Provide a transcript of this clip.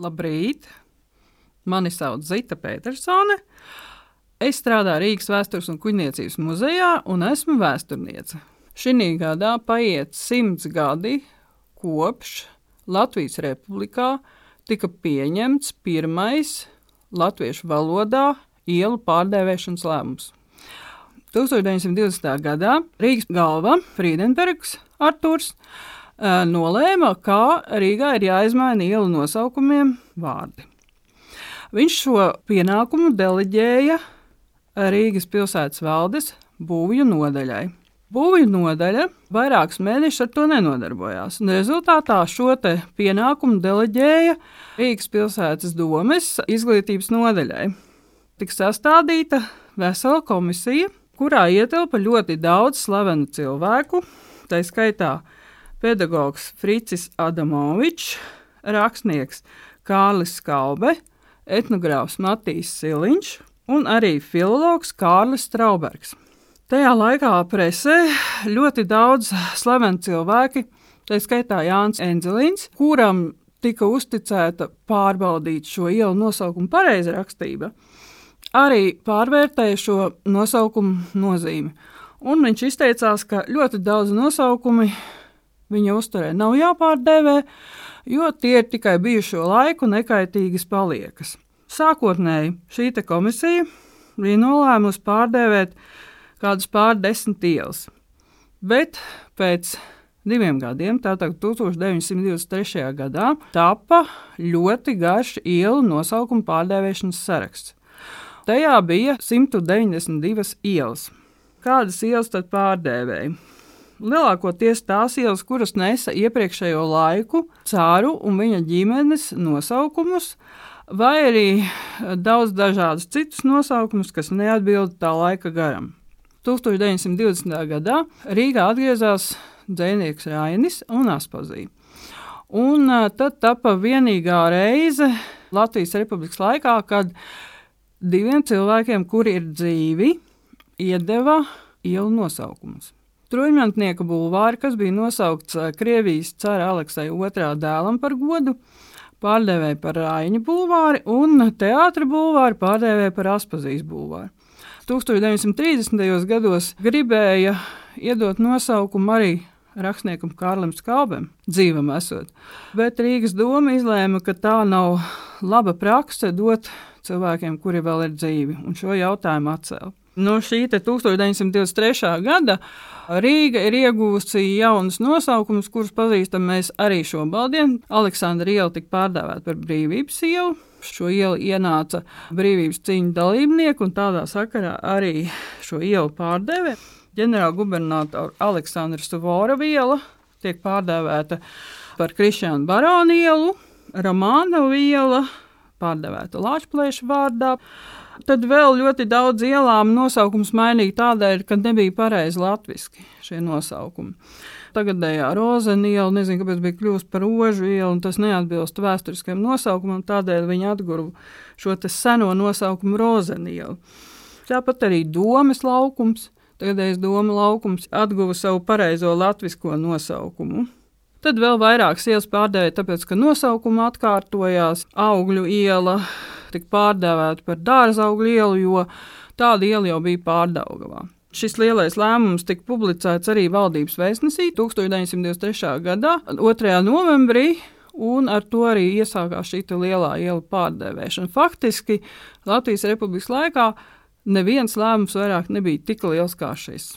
Labrīt! Mani sauc Zita Petersone. Es strādāju Rīgas vēstures un kuģniecības muzejā un esmu vēsturniece. Šī gadā paiet simts gadi kopš Latvijas Republikā tika pieņemts pirmais latviešu valodā ielu pārdēvēšanas lēmums. 1920. gadā Rīgas galva Friedenbergs Arturs nolēma, ka Rīgā ir jāizmaina ielu nosaukumiem vārdi. Viņš šo pienākumu deleģēja Rīgas pilsētas valdes būvju nodaļai. Būvju nodaļa vairākus mēnešus ar to nenodarbojās. Rezultātā šo pienākumu deleģēja Rīgas pilsētas domes izglītības nodaļai. Tika sastādīta vesela komisija, kurā ietilpa ļoti daudz slavenu cilvēku, tā skaitā pedagogs Fricis Adamovičs, rakstnieks Kārlis Skalbe, etnogrāfs Matīs Siliņš un arī filologs Kārlis Straubergs. Tajā laikā presē ļoti daudz slaveni cilvēki, tā skaitā Jānis Enzelīns, kuram tika uzticēta pārbaudīt šo ielu nosaukumu pareizrakstību, arī pārvērtēja šo nosaukumu nozīmi. Un viņš izteicās, ka ļoti daudz nosaukumu viņa uzturē nav jāpārdēvē, jo tie ir tikai bijušo laiku nekaitīgas paliekas. Sākotnēji šī komisija bija nolēmusi pārdēvēt kādus pārdesmit ielas, bet pēc diviem gadiem, tātad 1923. gadā, tapa ļoti garš ielu nosaukumu pārdēvēšanas saraksts. Tajā bija 192 ielas. Kādas ielas tad pārdēvēja? Lielākoties tās ielas, kuras nesa iepriekšējo laiku, cāru un viņa ģimenes nosaukumus, vai arī daudz dažādus citus nosaukumus, kas neatbilda tā laika garam. 1920. gadā Rīgā atgriezās dzinieks Rainis un Aspazīja. Un tad tapa vienīgā reize Latvijas Republikas laikā, kad diviem cilvēkiem, kuri ir dzīvi, iedeva ielu nosaukumus. Truņmantnieka bulvāri, kas bija nosaukts eh, Krievijas cara Aleksija II dēlam par godu, pārdevēja par Rāņa bulvāri un teātra bulvāri pārdevēja par Aspazijas bulvāri. 1930. gados gribēja iedot nosaukumu arī rakstniekam Kārlim Skalbam, dzīvam esot. Bet Rīgas doma izlēma, ka tā nav laba prakse dot cilvēkiem, kuri vēl ir dzīvi, un šo jautājumu atcēla. No šī 1923. gada Rīga ir ieguvusi jaunus nosaukumus, kurus pazīstam mēs arī šobrīd. Aleksandra iela tika pārdēvēta par brīvības ielu. Šo ielu ienāca brīvības cīņu dalībnieki, un tādā sakarā arī šo ielu pārdēvē. Ģenerāla gubernatora Aleksandra Suvora iela tiek pārdēvēta par Krišānu Baronu ielu, Romāna iela pārdēvēta Lāčplēša vārdā. Tad vēl ļoti daudz ielām nosaukums mainīja tādēļ, ka nebija pareizi latviešu šie nosaukumi. Tagadējā rozeniela, nezinu, kāpēc bija kļuvusi par ožu ielu, un tas neatbilst vēsturiskiem nosaukumam, tādēļ viņi atguva šo seno nosaukumu rozenielu. Tāpat arī domas laukums, tagadējais doma laukums atguva savu pareizo latviešu nosaukumu. Tad vēl vairākas ielas pārdevēja, tāpēc, ka nosaukumi atkārtojās. Augļu iela tika pārdēvēta par dārza augļu ielu, jo tāda iela jau bija pārdaugavā. Šis lielais lēmums tika publicēts arī valdības vēstnesī 1923. gadā, 2. novembrī, un ar to arī iesākās šī lielā iela pārdevēšana. Faktiski Latvijas Republikas laikā neviens lēmums vairāk nebija tik liels kā šis.